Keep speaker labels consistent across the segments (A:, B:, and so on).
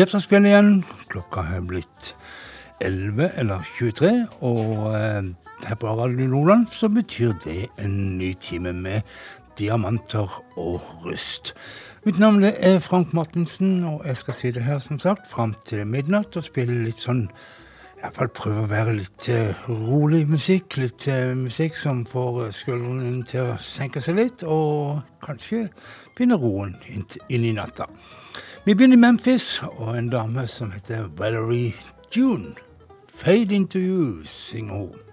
A: tirsdagskveld igjen. Klokka er blitt 11 eller 23, og eh, her på Radio Nordland så betyr det en ny time med diamanter og rust. Mitt navn er Frank Martensen, og jeg skal si det her som sagt fram til midnatt og spille litt sånn Iallfall prøve å være litt uh, rolig musikk. Litt uh, musikk som får skuldrene til å senke seg litt, og kanskje finne roen inn i natta. Vi begynner i Memphis, og en dame som heter Valerie June. Fade into you, synger hun.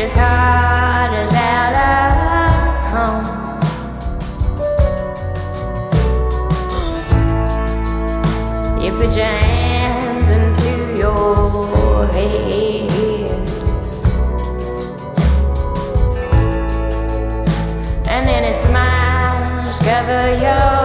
B: A stranger's heart is out of home. You put your hands into your head. and then it smiles cover your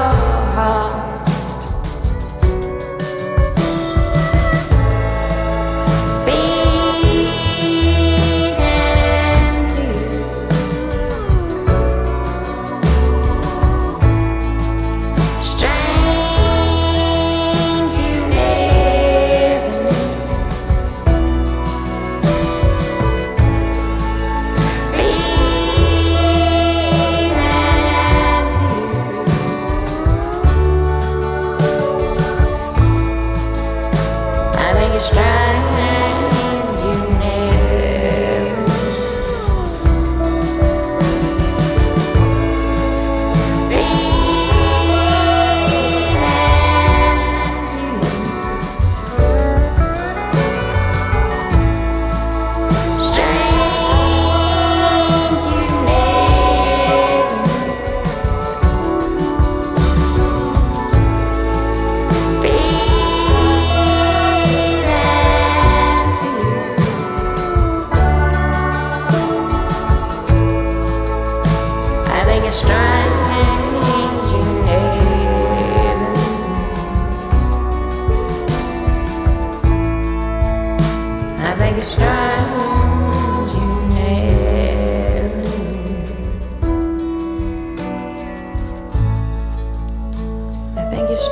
A: Fade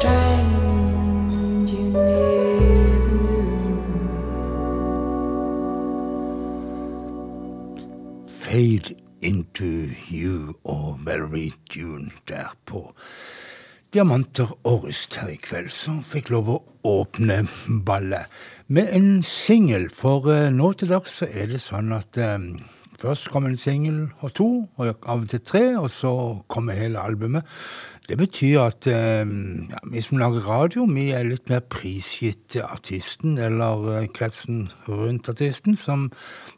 A: into you og Valerie June der på Diamanter og rust her i kveld, som fikk lov å åpne ballet med en singel. For eh, nå til dags så er det sånn at um, først kommer en singel og to, og av og til tre, og så kommer hele albumet. Det betyr at eh, ja, vi som lager radio, vi er litt mer prisgitt artisten eller eh, kretsen rundt artisten, som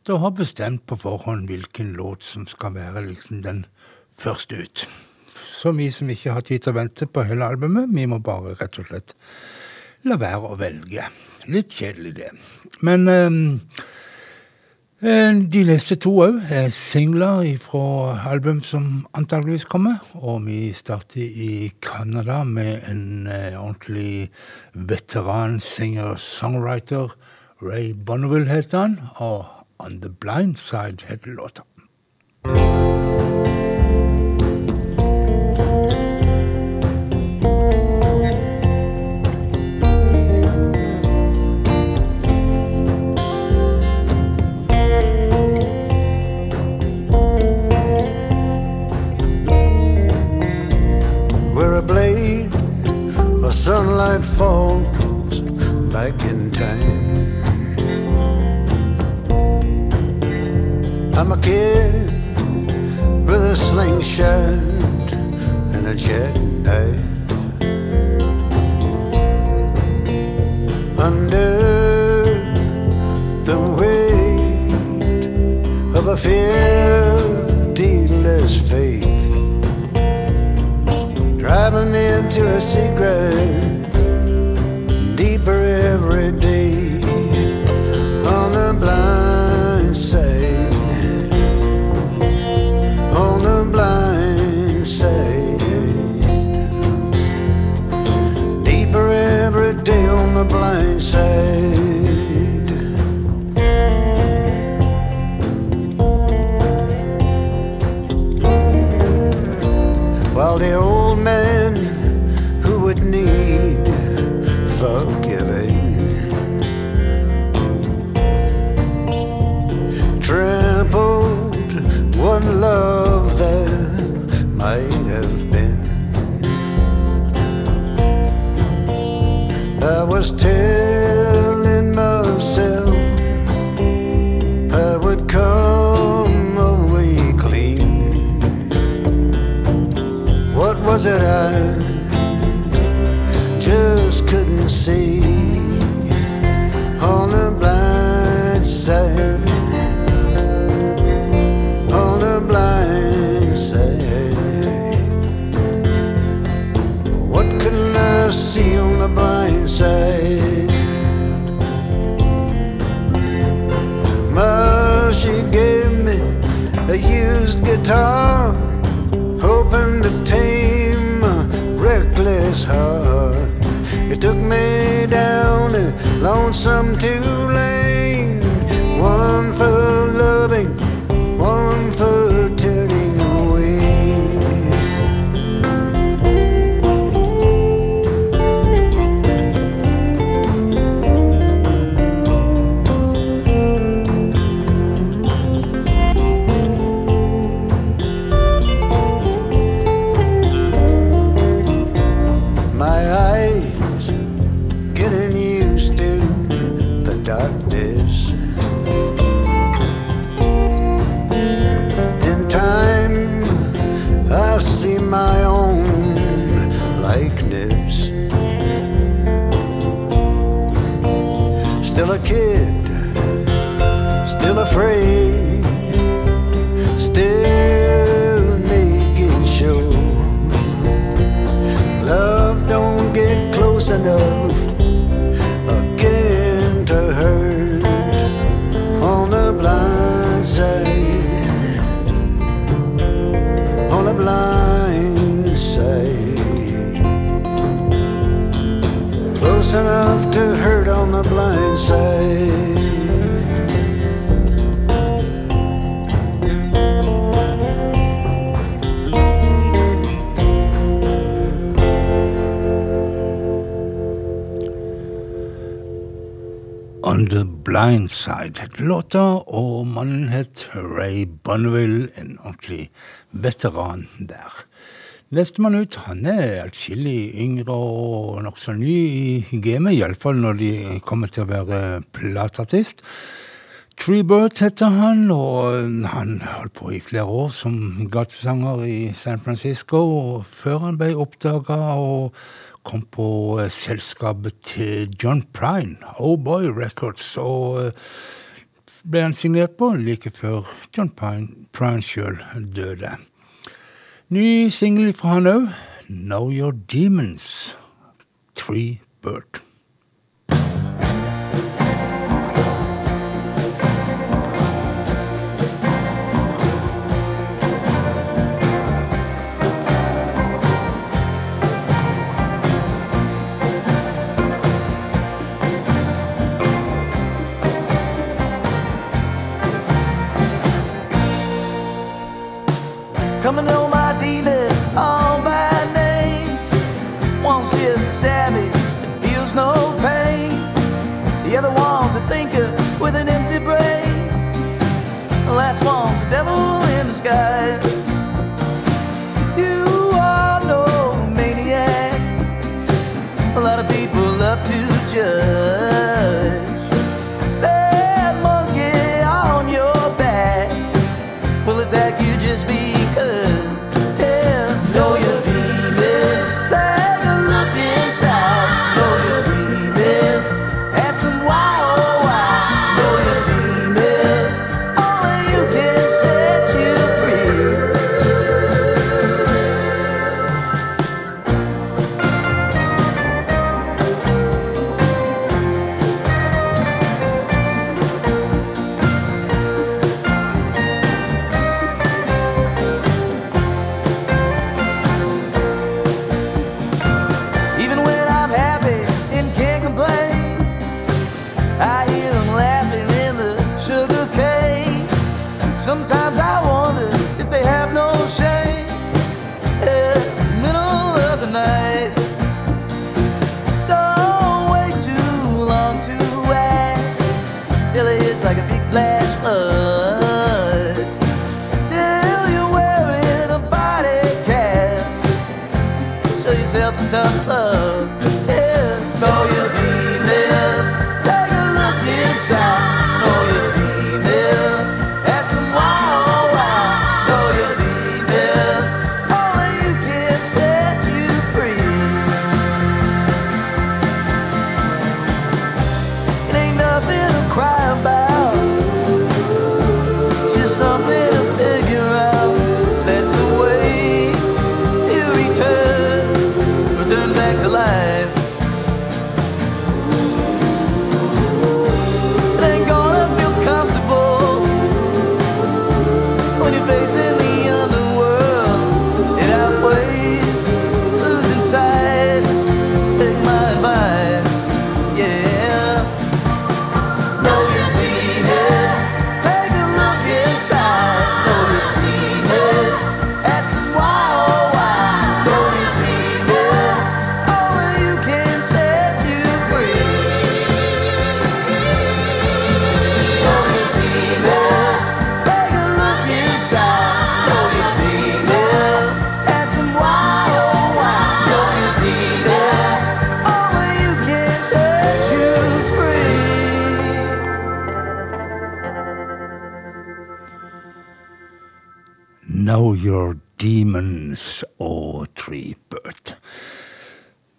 A: da har bestemt på forhånd hvilken låt som skal være liksom den første ut. Så vi som ikke har tid til å vente på hele albumet, vi må bare rett og slett la være å velge. Litt kjedelig, det. Men um, de neste to òg er singler fra album som antageligvis kommer. Og vi starter i Canada med en uh, ordentlig veteran singer-songwriter. Ray Bonneville heter han, og On The Blind Side heter låta.
C: Sunlight falls back in time. I'm a kid with a slingshot and a jackknife. Under the weight of a fear, deedless faith driving into a secret blind It I just couldn't see on the blind side? On the blind side. What couldn't I see on the blind side? She gave me a used guitar, It took me down a lonesome two lane, Side
D: het låta, og mannen het Ray Bonneville, en ordentlig veteran der. Nestemann ut han er atskillig yngre og nokså ny i gamet, iallfall når de kommer til å være plateartist. Treebird heter han, og han holdt på i flere år som gatesanger i San Francisco, før han ble oppdaga og kom på uh, selskapet til John Prine, Oh Boy Records, og uh, ble han signert på like før John Prine, Prine sjøl døde. Ny singel fra han òg, Know Your Demons, Tree Bird.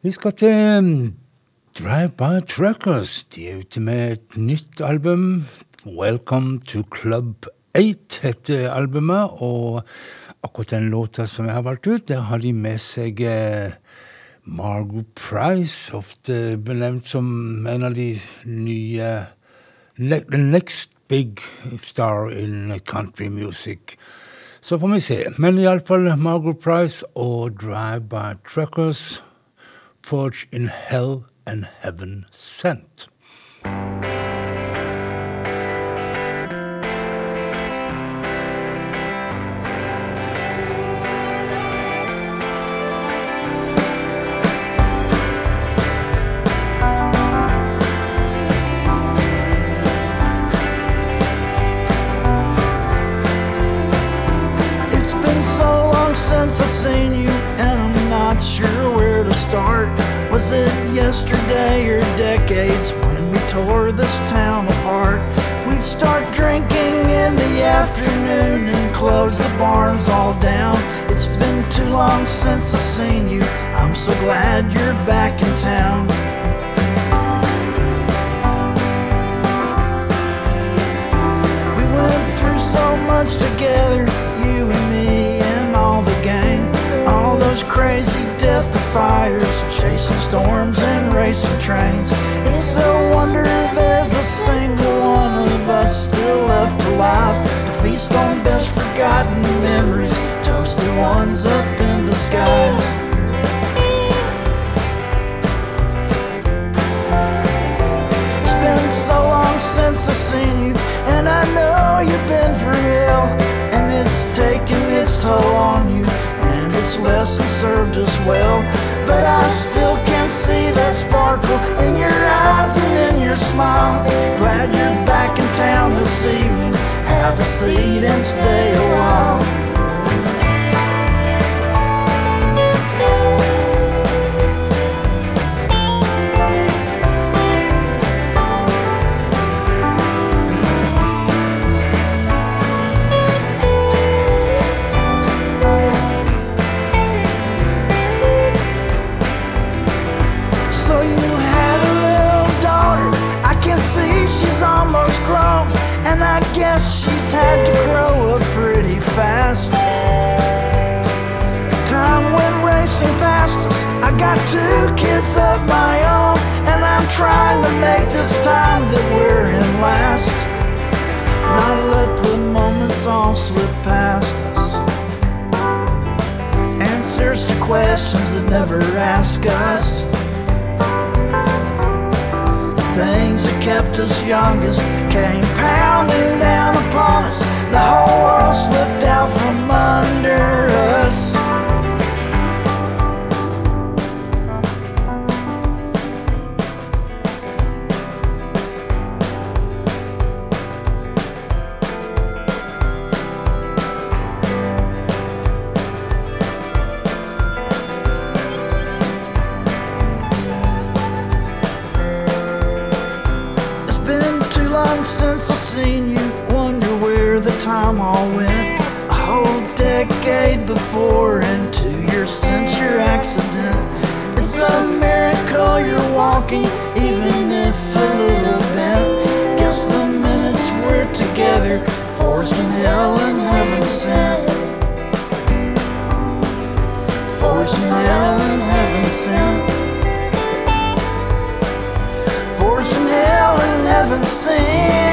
D: Vi skal til um, Drive By Truckers. De er ute med et nytt album. Welcome to Club 8 heter albumet. Og akkurat den låta som jeg har valgt ut, der har de med seg eh, Margot Price, ofte benevnt som en av de nye The next big star in country music. Så får vi se. Men iallfall Margot Price og Drive By Truckers, Forged in Hell and Heaven Sent.
E: Since I've seen you. I'm so glad you're back in town. We went through so much together, you and me and all the gang. All those crazy death defiers, chasing storms and racing trains. It's a wonder there's a single one of us still left alive to feast on best forgotten memories, the ones up in the skies. It's been so long since I've seen you, and I know you've been through hell, and it's taken its toll on you, and its lesson served us well. But I still can see that sparkle in your eyes and in your smile. Glad you're back in town this evening. Have a seat and stay a while. Two kids of my own. And I'm trying to make this time that we're in last. Not let the moments all slip past us. Answers to questions that never ask us. The things that kept us youngest came pounding down upon us. The whole world slipped out from under us. Together, forced in hell and heaven sent. Forced in hell and heaven sent. Force in hell and heaven sent.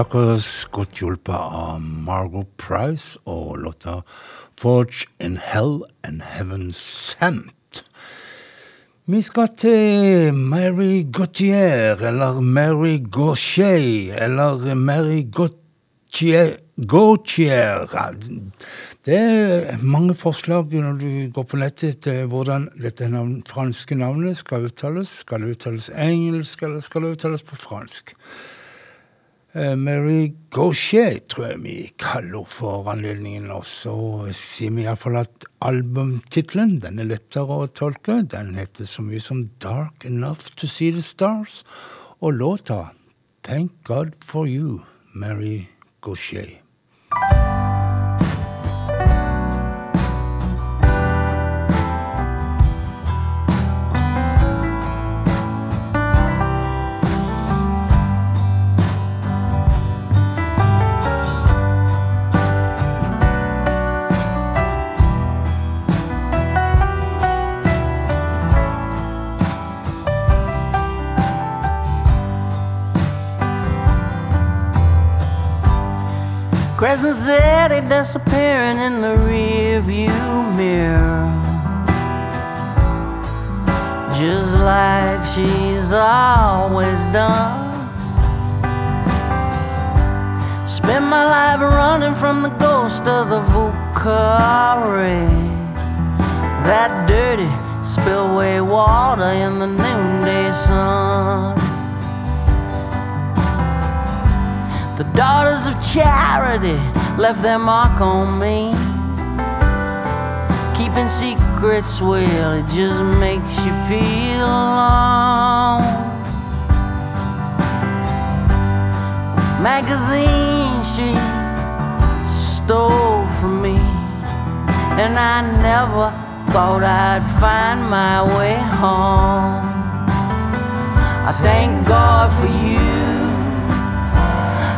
A: Truckers, godt hjulpet av Margot Price og låta Forge in Hell and Heaven Sent. Vi skal til Mary Gautier, eller Mary Gautier, eller Mary Gautier, Gautier. Det er mange forslag når du går på nettet til hvordan dette navn, franske navnet skal uttales. Skal det uttales engelsk, eller skal det uttales på fransk? Eh, Mary Gauchet, tror jeg vi kaller henne for anledningen. Og så sier vi iallfall at albumtittelen den er lettere å tolke. Den heter så mye som Dark Enough to See the Stars. Og låta Thank God for you, Mary Gauthier.
F: Crescent City disappearing in the rearview mirror. Just like she's always done. Spend my life running from the ghost of the Vieux Carré. That dirty spillway water in the noonday sun. The daughters of charity left their mark on me. Keeping secrets, well, it just makes you feel alone. Magazine she stole from me, and I never thought I'd find my way home. I thank God for you.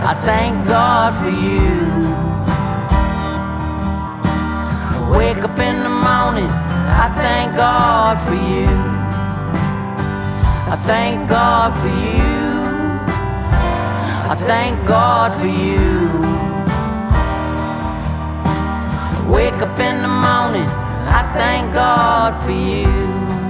F: I thank God for you. I Wake up in the morning, I thank God for you. I thank God for you. I thank God for you. Wake up in the morning, I thank God for you.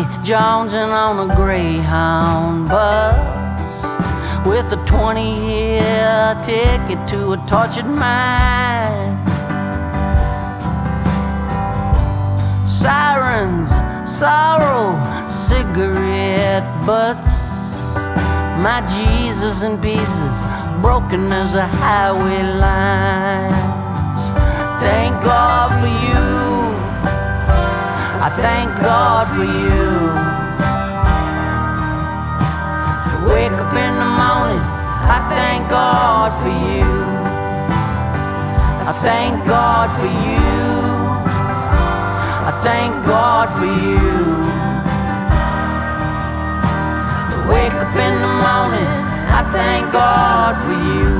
F: Junkie jonesing on a Greyhound bus with a 20 year ticket to a tortured mind. Sirens, sorrow, cigarette butts. My Jesus in pieces, broken as a highway lines. Thank God for you. I thank God for you. Wake up in the morning, I thank God for you. I thank God for you. I thank God for you. Wake up in the morning, I thank God for you.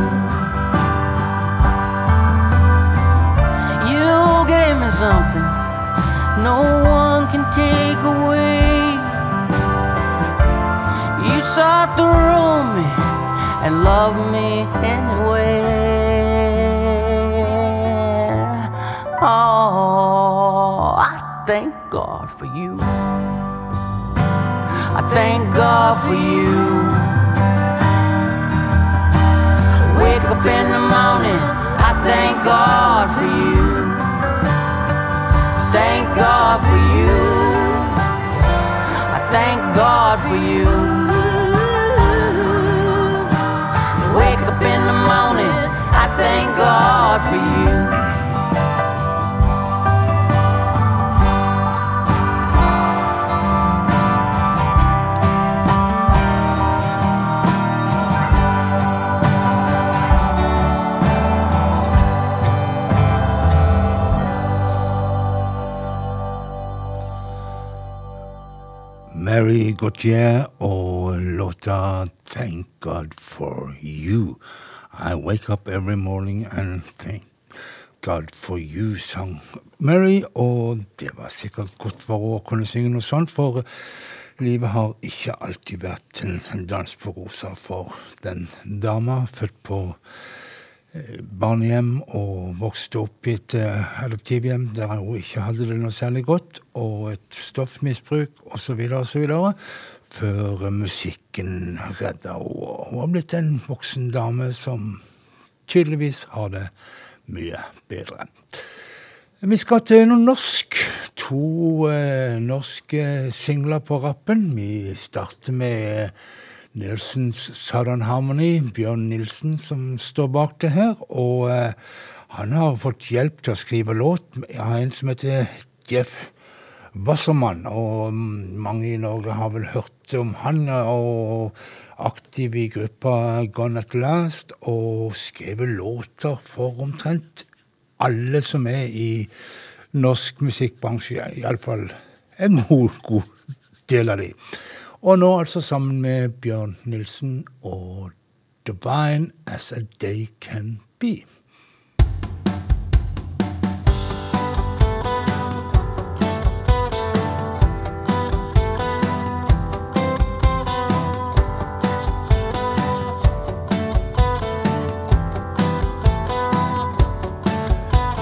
F: You gave me something no one can take away. You to rule me and love me anyway. Oh, I thank God for you. I thank God for you. Wake up in the morning, I thank God for you God for you. I thank God for you. Wake up in the morning, I thank God for you.
A: Mary Gautier og låta Thank God for You. I wake up every morning and thank God for you, sang Mary. Og det var sikkert godt for å kunne synge noe sånt, for livet har ikke alltid vært en dans på rosa for den dama, født på barnehjem og vokste opp i et eh, adoptivhjem der hun ikke hadde det noe særlig godt, og et stoffmisbruk osv. osv. før musikken redda henne. Hun har blitt en voksen dame som tydeligvis har det mye bedre. Vi skal til noe norsk. To eh, norske singler på rappen. Vi starter med Nilsens Southern Harmony, Bjørn Nilsen som står bak det her. Og eh, han har fått hjelp til å skrive låt av en som heter Jeff Wassermann. Og mange i Norge har vel hørt om han, og aktiv i gruppa Gone At Last, og skrevet låter for omtrent alle som er i norsk musikkbransje, iallfall en god del av de. Og nå altså sammen med Bjørn Nilsen og Divine As A Day Can Be.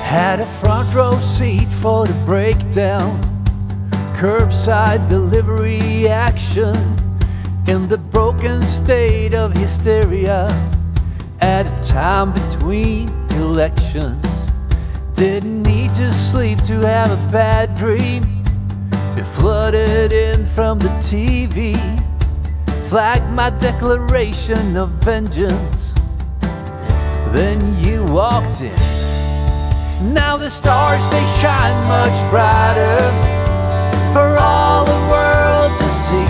D: Had a front row seat for the breakdown. Curbside delivery action in the broken state of hysteria at a time between elections. Didn't need to sleep to have a bad dream. It flooded in from the TV, flagged my declaration of vengeance. Then you walked in. Now the stars they shine much brighter for all the world to see.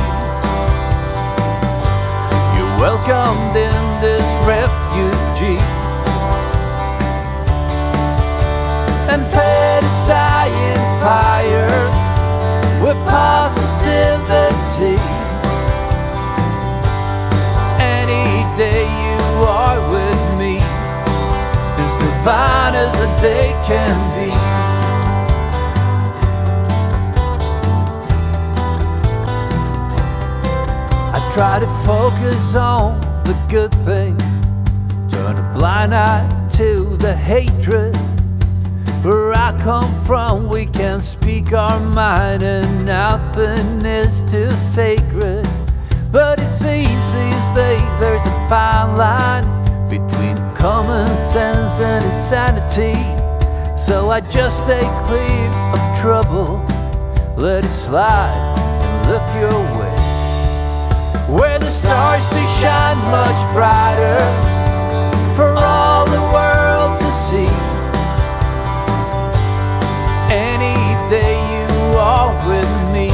D: You're welcomed in this refugee and fed a dying fire with positivity. Any day you are with me as divine as the day can be. Try to focus on the good things, turn a blind eye to the hatred. Where I come from, we can speak our mind, and nothing is too sacred. But it seems these days there's a fine line between common sense and insanity. So I just stay clear of trouble, let it slide and look your way. The stars do shine much brighter for all the world to see. Any day you are with me,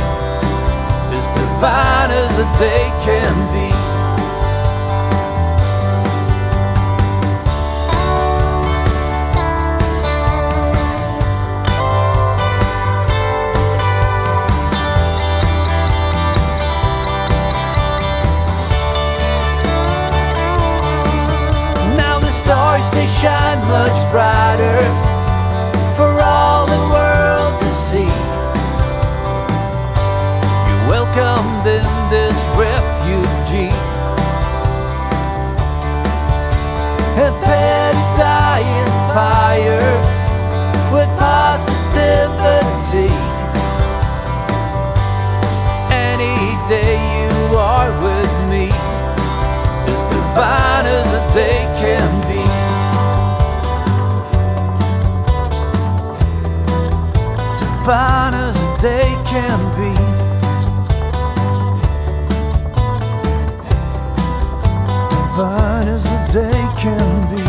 D: as divine as a day can be. Shine much brighter for all the world to see. You're welcomed in this refugee and fed a dying fire with positivity. Any day you are with me as divine as a day can be. Divine as a day can be. Divine as a day can be.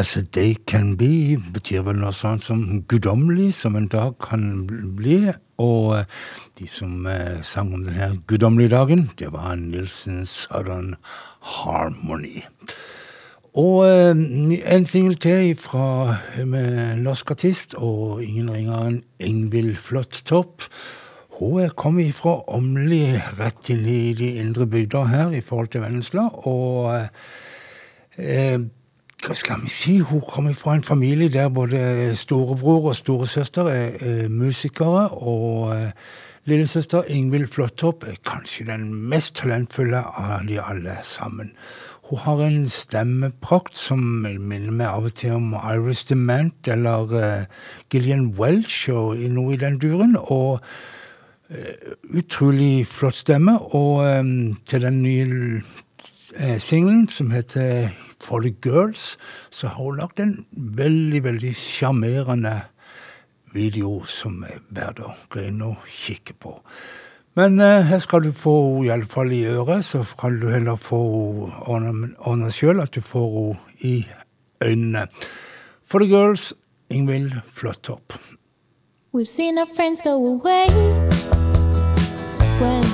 A: As a day can be betyr vel noe sånt som guddommelig som en dag kan bli. Og eh, de som eh, sang om denne guddommelige dagen, det var Nilsen Southern Harmony. Og eh, en singel til fra med norsk artist, og ingen ringer enn Ingvild Flåttopp. Hun er kommet fra Åmli rett inn i de indre bygder her i forhold til Vennesla. og... eh, hva skal vi si, hun kommer fra en familie der både storebror og storesøster er, er musikere. Og eh, lillesøster Ingvild Flåttopp er kanskje den mest talentfulle av de alle sammen. Hun har en stemmeprakt som minner meg av og til om Iris Dement eller Gillian Welch og noe i den duren. Og utrolig flott stemme. Og til den nye singelen som heter For the Girls, så har hun lagt en veldig, veldig sjarmerende video som er verdt å gå og kikke på. Men eh, her skal du få henne iallfall i øret, så kan du heller få henne ordne sjøl at du får henne i øynene. For the girls, Ingvild Flåttopp.
B: We've seen our friends go away when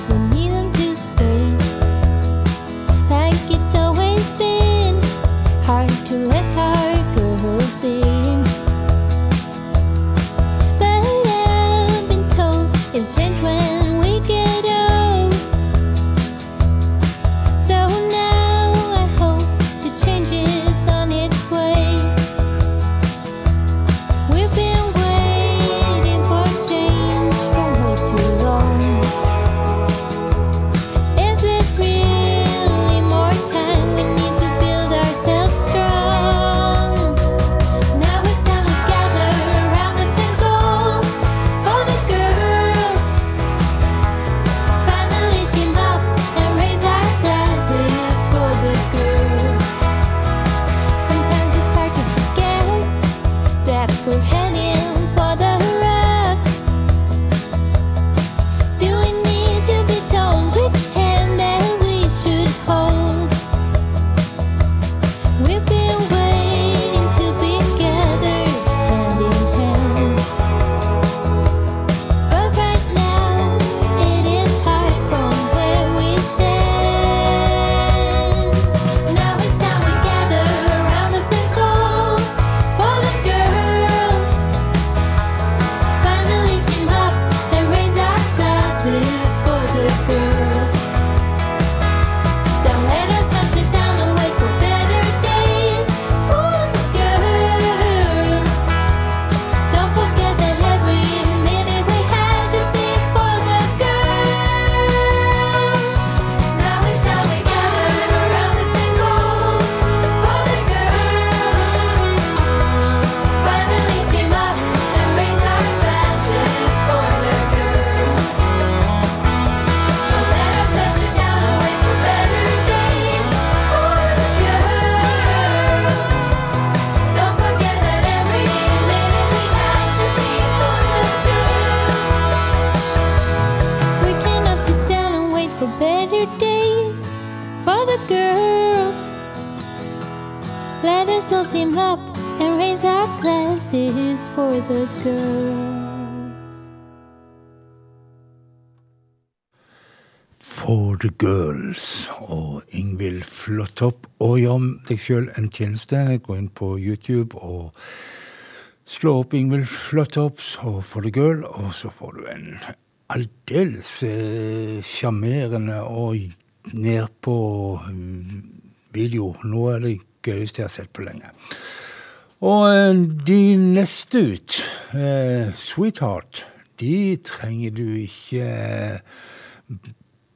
B: Girls
A: og Ingvild Flåttopp. Og gjør deg sjøl en tjeneste. Gå inn på YouTube og slå opp Ingvild Flåttopp og For the Girl, og så får du en aldeles eh, sjarmerende og nedpå video. Nå er det gøyeste jeg har sett på lenge. Og eh, de neste ut, eh, Sweetheart, de trenger du ikke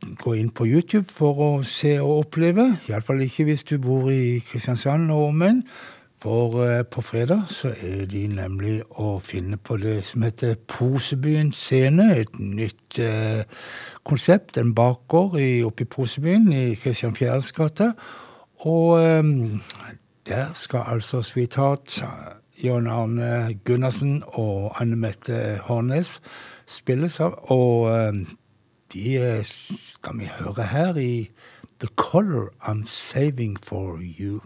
A: gå inn på YouTube for å se og oppleve. Iallfall ikke hvis du bor i Kristiansand og omegn. For eh, på fredag så er de nemlig å finne på det som heter Posebyen scene. Et nytt eh, konsept. En bakgård oppe i Posebyen i Kristian Fjærs gate. Og eh, der skal altså Svitat, John Arne Gunnarsen og Anne Mette Hårnes spilles av. Og eh, de skal vi høre her i The Color I'm Saving For You.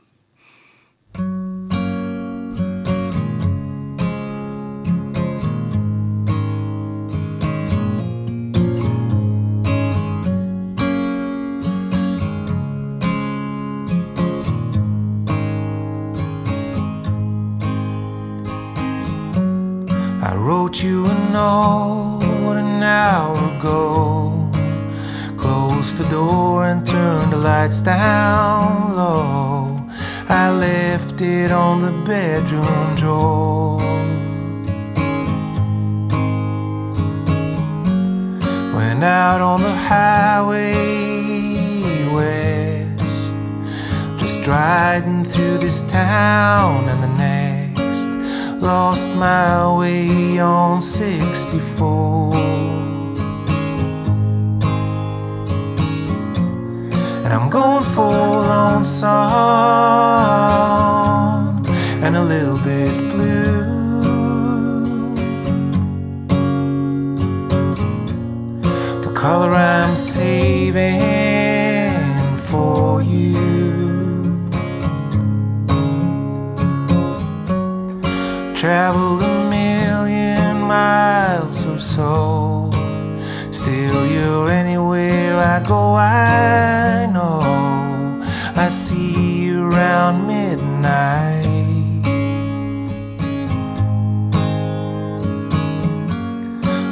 G: I wrote you a note an hour ago. Closed the door and turned the lights down low.
H: I left it on the bedroom drawer. Went out on the highway west, just riding through this town and the next. Lost my way on 64. And I'm going full on song and a little bit blue. The color I'm saving for you. Traveled a million miles or so. Still, you're anywhere I go, I know. I see you around midnight.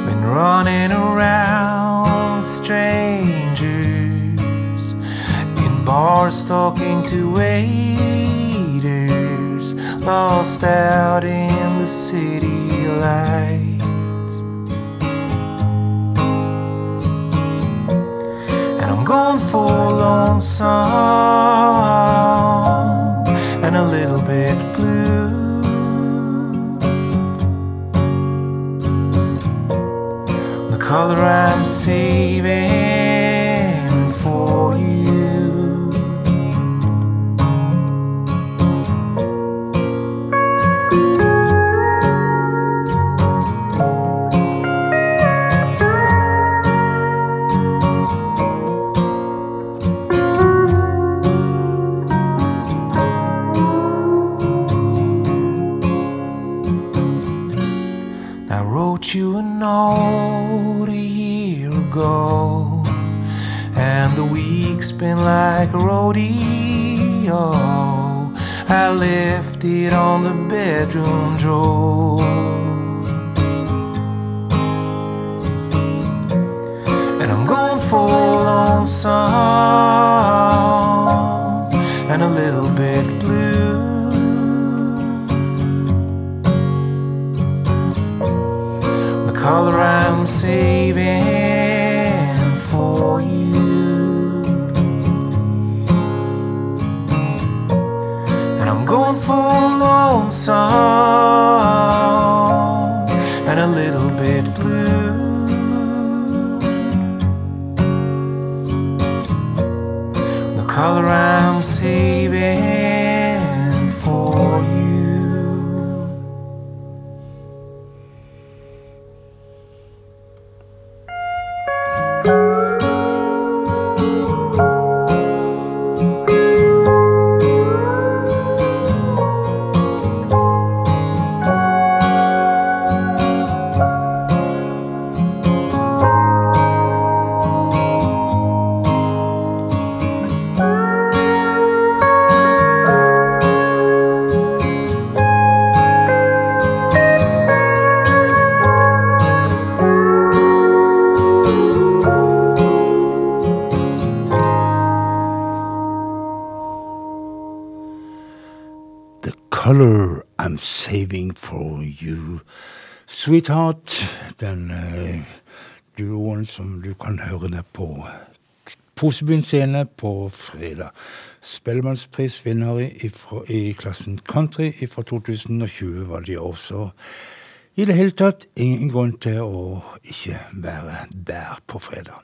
H: Been running around with strangers in bars talking to waiters, lost out in the city lights. And I'm going full on song and a little bit blue. The color I'm saving left it on the bedroom drawer. And I'm going full on song and a little bit blue. the color I'm saving song and a little bit blue. The color I'm saving
A: Sweetheart, den eh, duoen som du kan høre ned på Posebyen scene på fredag. Spellemannsprisvinner i, i klassen country fra 2020 var de også. I det hele tatt ingen grunn til å ikke være der på fredag.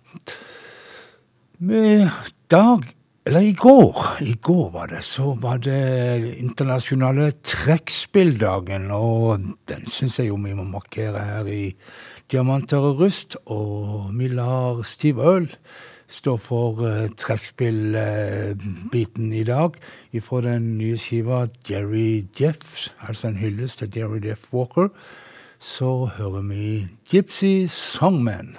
A: Med dag, eller i går, i går var det, så var det internasjonale trekkspilldagen, og den syns jeg jo vi må markere her i Diamanter og rust, og vi lar Steve Earl stå for uh, trekkspillbiten i dag, ifra den nye skiva Jerry Jeff, altså en hyllest til Jerry Jeff Walker, så hører vi Gypsy Songman.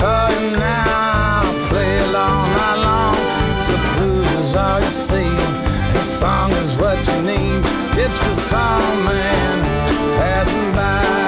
I: for you. Play
J: night long. Blues is all you see. Song is what you need. Gypsy song man passing by.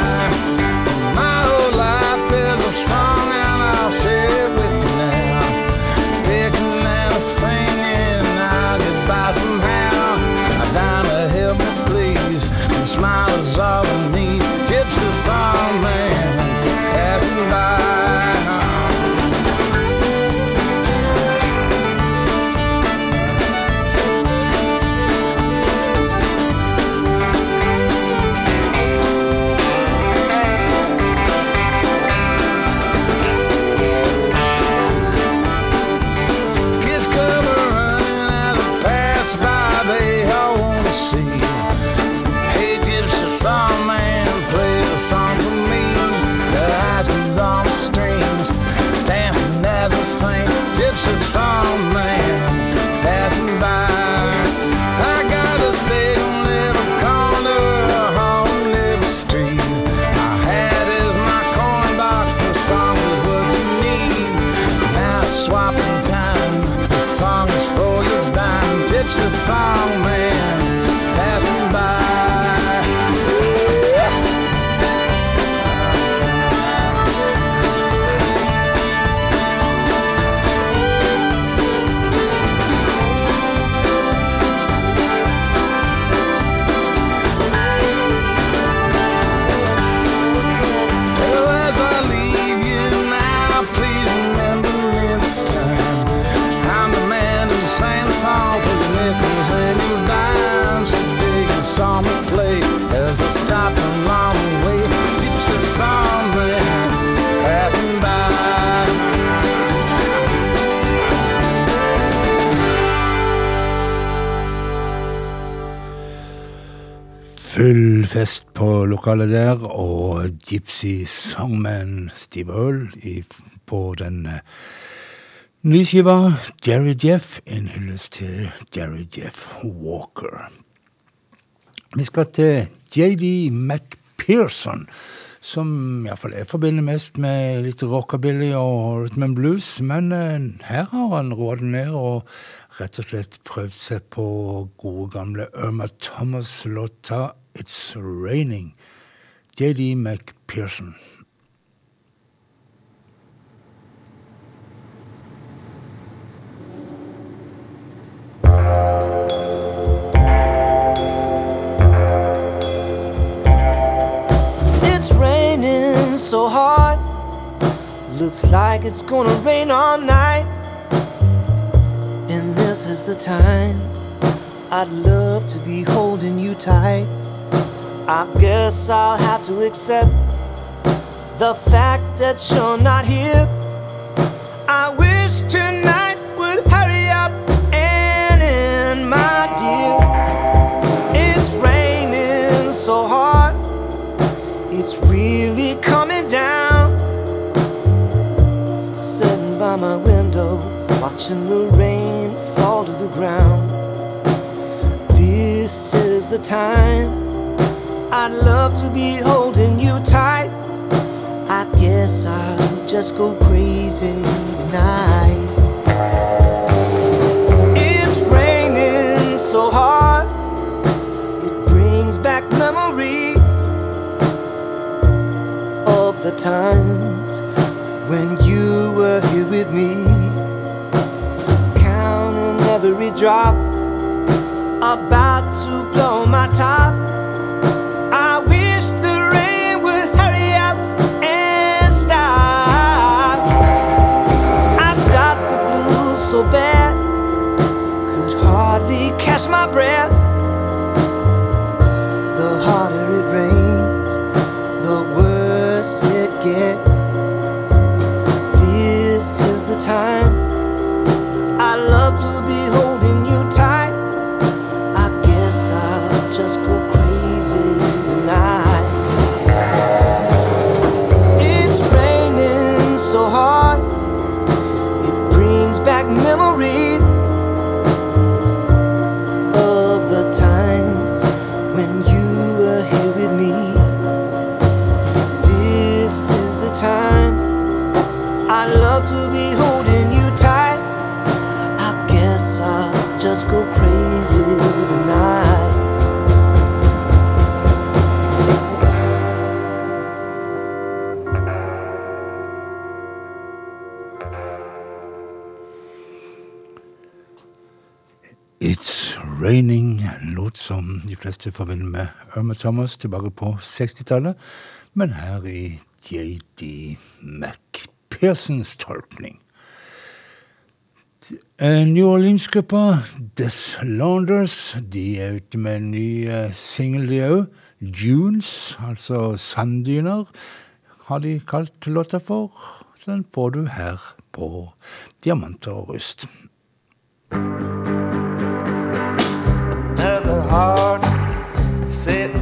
A: Lokalet der, og Gypsy Songman Steve Earl i, på den eh, nye skiva Jerry Jeff, en hyllest til Jerry Jeff Walker. Vi skal til JD McPherson, som iallfall jeg forbinder mest med litt rockabilly og rhythm and blues, men eh, her har han roa det ned og rett og slett prøvd seg på gode gamle Irma Thomas-låta It's Raining. JD McPherson.
E: It's raining so hard. Looks like it's gonna rain all night. And this is the time I'd love to be holding you tight. I guess I'll have to accept the fact that you're not here. I wish tonight would hurry up and end, my dear. It's raining so hard. It's really coming down. Sitting by my window, watching the rain fall to the ground. This is the time I'd love to be holding you tight. I guess I'll just go crazy tonight. It's raining so hard, it brings back memories of the times when you were here with me, counting every drop, about to blow my top.
A: Som de fleste forbinder med Irma Thomas tilbake på 60-tallet, men her i J.D. McPhersons tolkning. Eh, New Orleans-gruppa Des Launders de er ute med en ny eh, singel, de òg. Dunes, altså sanddyner, har de kalt låta for. Den får du her på Diamanter og rust.
H: Another heart set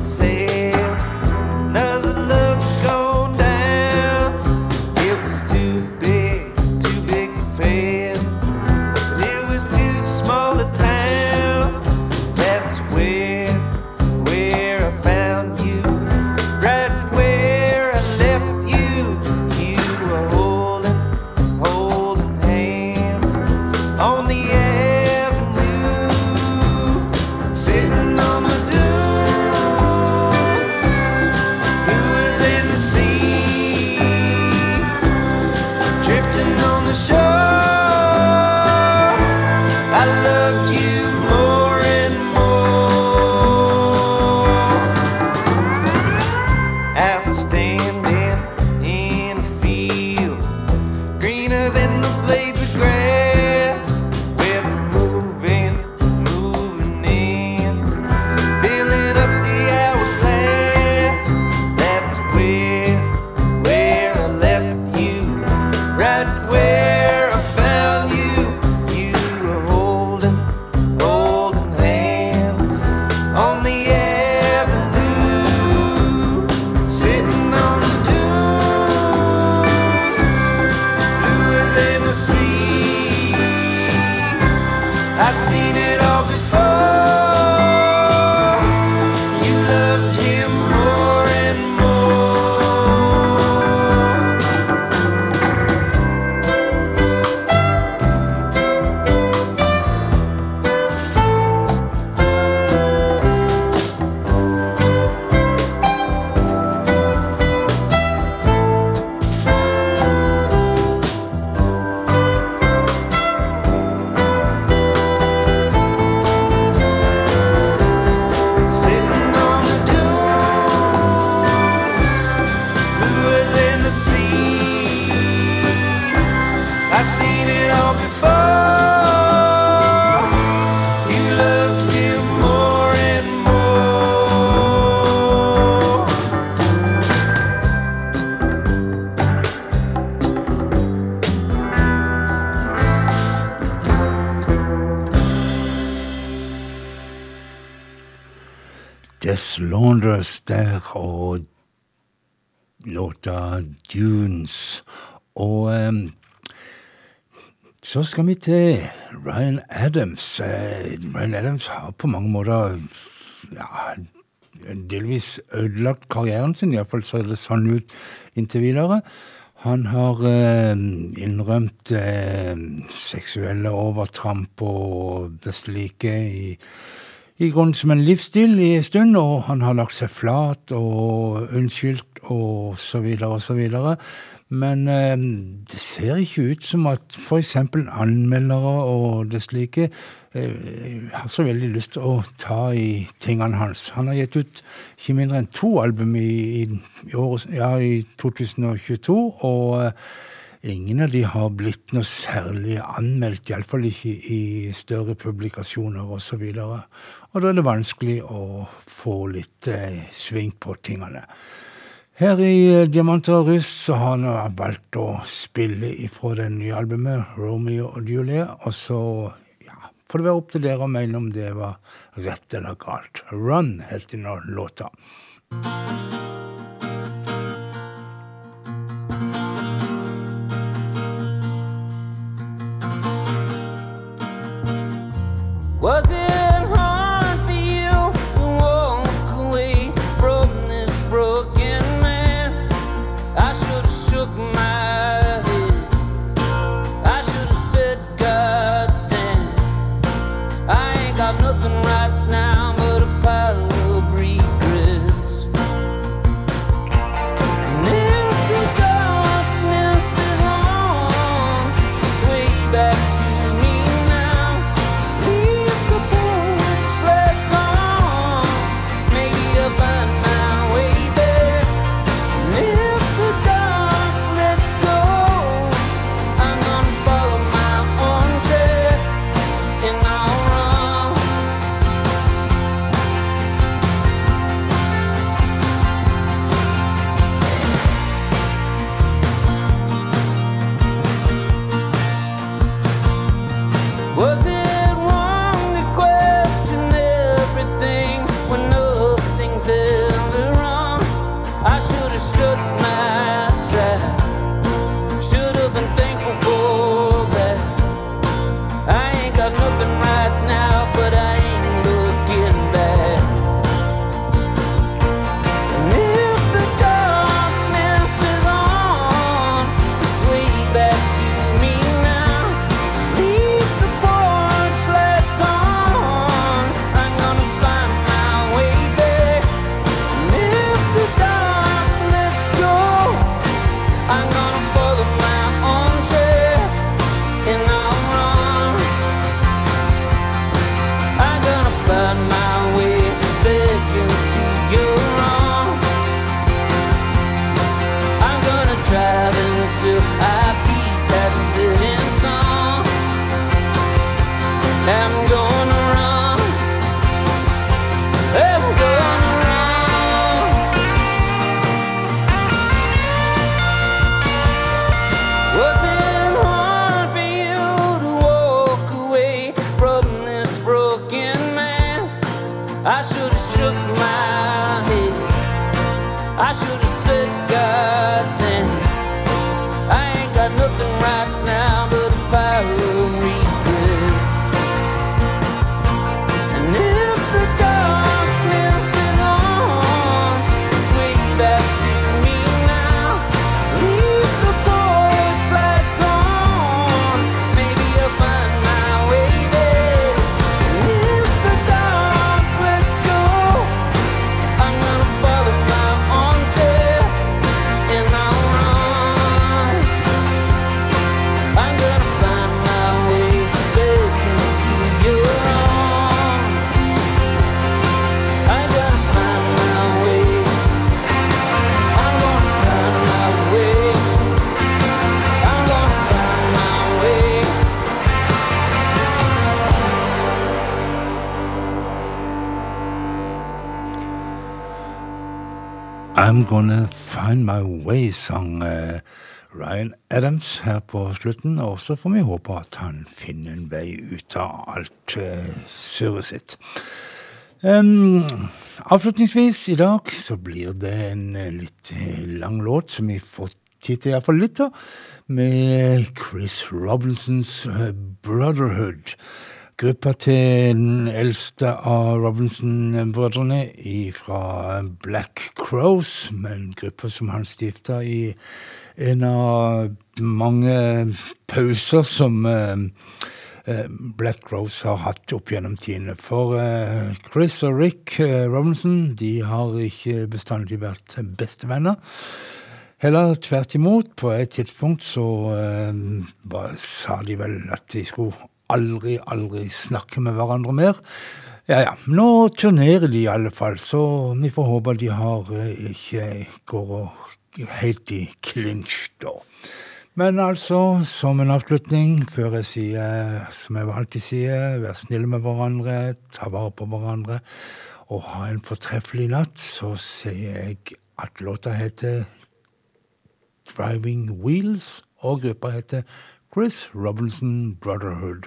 A: der og låta Dunes. Og um, så skal vi til Ryan Adams. Uh, Ryan Adams har på mange måter ja, delvis ødelagt karrieren sin, iallfall ser det sånn ut inntil videre. Han har eh, innrømt eh, seksuelle overtramp og det slike i i grunnen som en livsstil i en stund, og han har lagt seg flat og unnskyldt og så videre og så videre. Men eh, det ser ikke ut som at eksempel anmeldere og det slike eh, har så veldig lyst til å ta i tingene hans. Han har gitt ut ikke mindre enn to album i, i, i, år, ja, i 2022, og eh, Ingen av de har blitt noe særlig anmeldt, iallfall ikke i større publikasjoner osv. Og, så og da er det vanskelig å få litt eh, sving på tingene. Her i eh, Diamanter og rust så har han valgt å spille ifra det nye albumet Romeo og Julie, og så ja, får det være opp til dere å mene om det var rett eller galt. Run het den låta.
K: I'm Gonna Find My Way,
A: sang eh, Ryan Adams her på slutten. Og så får vi håpe at han finner en vei ut av alt uh, surret sitt. Um, avslutningsvis i dag så blir det en eh, litt eh, lang låt som vi får tid til iallfall litt av, med Chris Robinsons eh, Brotherhood. Gruppa til den eldste av Robinson-brødrene fra Black Crows, men gruppa som han stifta i en av mange pauser som eh, eh, Black Crows har hatt opp gjennom tidene. For eh, Chris og Rick Robinson de har ikke bestandig vært bestevenner. Heller tvert imot. På et tidspunkt så sa de vel at de skulle aldri, aldri snakke med hverandre mer. Ja, ja. Nå turnerer de i alle fall, så vi får håpe de har eh, ikke går helt i clinch da. Men altså, som en avslutning, før jeg sier, som jeg alltid sier, vær snille med hverandre, ta vare på hverandre, og ha en fortreffelig natt, så sier jeg at låta heter Driving Wheels, og gruppa heter Chris Robinson Brotherhood.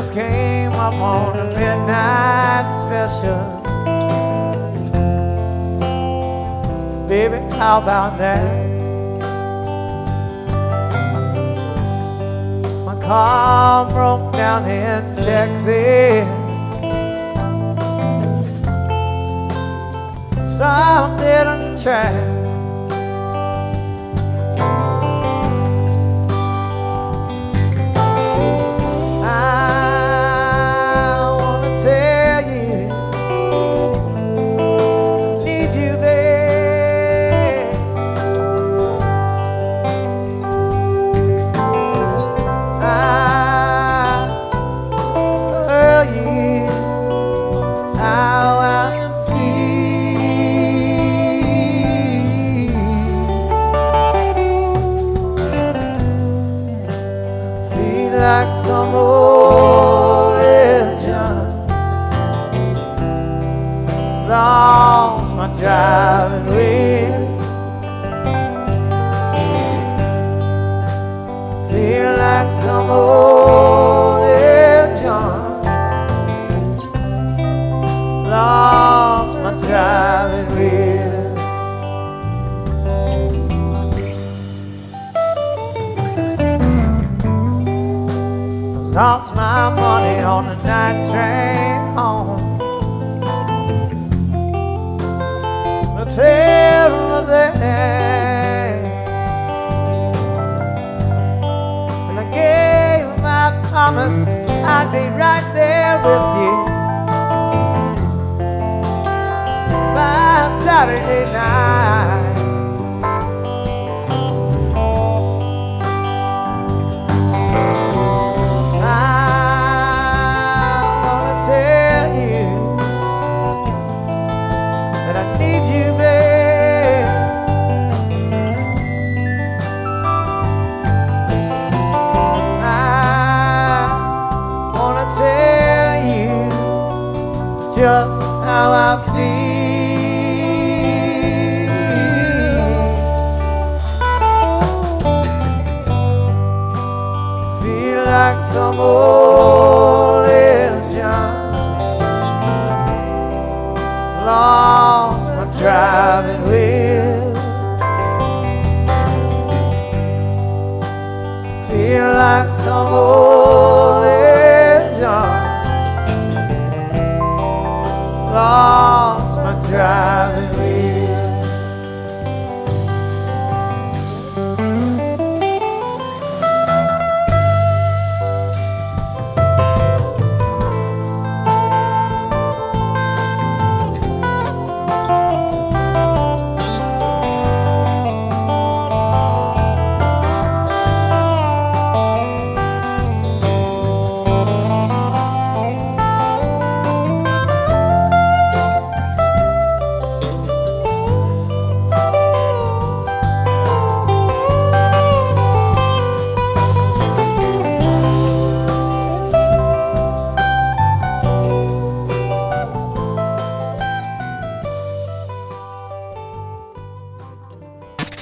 L: Just came up on a midnight special. Baby, how about that? My car broke down in Texas. Stopped on the track. The night train home. The terrible day. And I gave my promise I'd be right there with you by Saturday night. Some old John. Lost my driving wheel. Feel like some old John. Lost my driving.